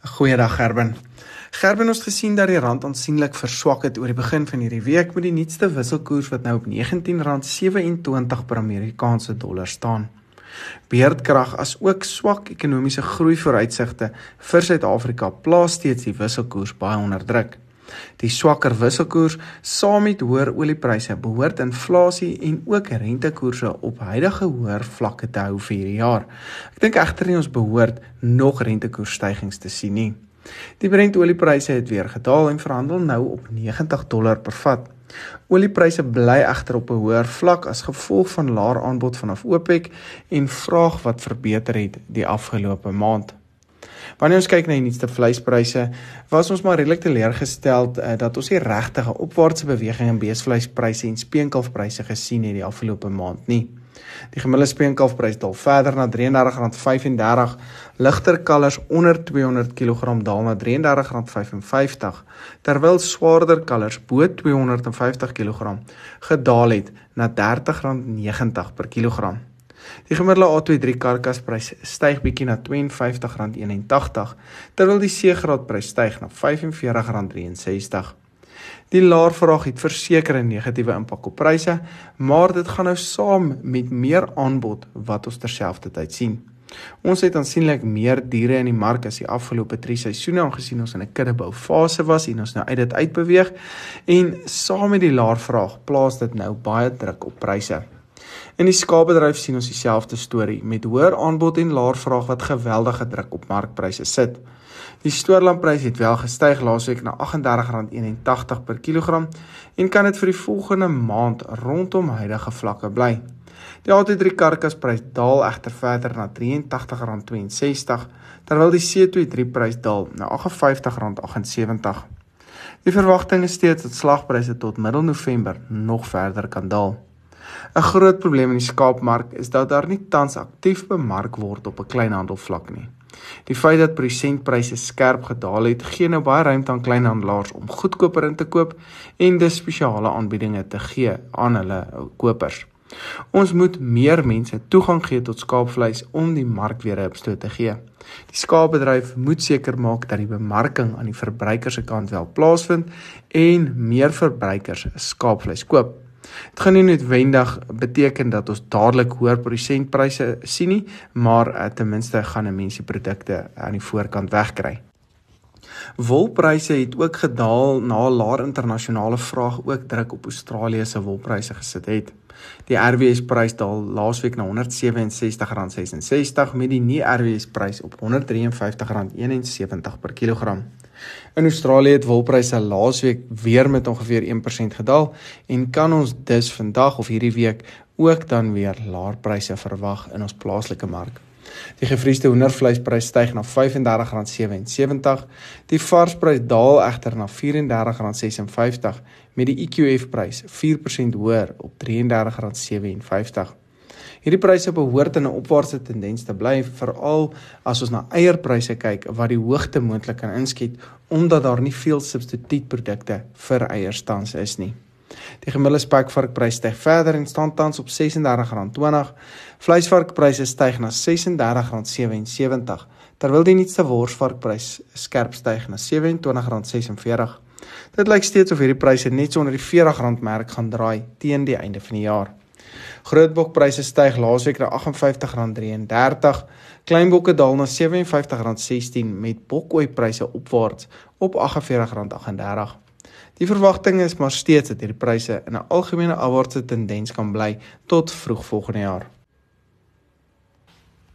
Goeiedag Gerben. Gerben ons gesien dat die rand aansienlik verswak het oor die begin van hierdie week met die nuutste wisselkoers wat nou op R19.27 per Amerikaanse dollar staan. Beerdkrag as ook swak ekonomiese groei vooruitsigte vir Suid-Afrika plaas steeds die wisselkoers baie onder druk. Die swakker wisselkoers saam met hoër oliepryse behoort inflasie en ook rentekoerse op huidige hoër vlakke te hou vir hierdie jaar. Ek dink egter nie ons behoort nog rentekoersstygings te sien nie. Die Brent oliepryse het weer gedaal en verhandel nou op 90 dollar per vat. Oliepryse bly egter op 'n hoër vlak as gevolg van laer aanbod vanaf OPEC en vraag wat verbeter het die afgelope maand. Wanneer ons kyk na die nuutste vleispryse, was ons maar redelik teleurgestel uh, dat ons nie regtig 'n opwaartse beweging in beesvleispryse en speenkalfpryse gesien het die afgelope maand nie. Die gemiddelde speenkalfprys daal verder na R33.35, ligter kalvers onder 200 kg daal na R33.55, terwyl swaarder kalvers bo 250 kg gedaal het na R30.90 per kilogram. Die gemiddelde A23 karkasprys styg bietjie na R52.81 terwyl die C-graadprys styg na R45.63. Die laer vraag het verseker 'n negatiewe impak op pryse, maar dit gaan nou saam met meer aanbod wat ons terselfdertyd sien. Ons het aansienlik meer diere in die mark as die afgelope 3 seisoene aangesien ons in 'n kuddebou fase was en ons nou uit dit uitbeweeg en saam met die laer vraag plaas dit nou baie druk op pryse. In die skaapbedryf sien ons dieselfde storie met hoër aanbod en laer vraag wat geweldige druk op markpryse sit. Die stoorlandprys het wel gestyg laasweek na R38.81 per kilogram en kan dit vir die volgende maand rondom huidige vlakke bly. Die A23 karkasprys daal egter verder na R83.62 terwyl die C23 prys daal na R58.78. Die verwagting is steeds dat slagpryse tot middel November nog verder kan daal. 'n Groot probleem in die skaapmark is dat daar nie tans aktief bemark word op 'n kleinhandelvlak nie. Die feit dat presentpryse skerp gedaal het, gee nou baie ruimte aan kleinhandelaars om goedkoper in te koop en dis spesiale aanbiedinge te gee aan hulle kopers. Ons moet meer mense toegang gee tot skaapvleis om die mark weer opstoot te gee. Die skaapbedryf moet seker maak dat die bemarking aan die verbruiker se kant wel plaasvind en meer verbruikers skaapvleis koop. Dit gaan nie noodwendig beteken dat ons dadelik hoër produsentpryse sien nie, maar uh, ten minste gaan 'n mens die produkte aan die voorkant wegkry. Wolpryse het ook gedaal na laer internasionale vraag ook druk op Australië se wolpryse gesit het. Die RWS prys daal laasweek na R167.66 met die nie RWS prys op R153.71 per kilogram. In Australië het wolpryse laasweek weer met ongeveer 1% gedaal en kan ons dus vandag of hierdie week ook dan weer laer pryse verwag in ons plaaslike mark. Die gevriesde hoendervleisprys styg na R35.77. Die varsprys daal egter na R34.56 met die EQF prys 4% hoër op R33.57. Hierdie pryse behoort in 'n opwaartse tendens te bly, veral as ons na eierpryse kyk wat die hoogte moontlik kan inskiet omdat daar nie veel substituutprodukte vir eiers tans is nie. Die gemiddelde spekvarkprys styg verder en staan tans op R36.20. Vleisvarkpryse styg na R36.77 terwyl die nuutste worsvarkprys skerp styg na R27.46. Dit lyk steeds of hierdie pryse net so onder die R40 merk gaan draai teen die einde van die jaar. Grootbokpryse styg laasweek na R58.33. Kleinbokke daal na R57.16 met bokoeipryse opwaarts op R48.38. Die verwagting is maar steeds dat hierdie pryse in 'n algemene afwaartse tendens kan bly tot vroeg volgende jaar.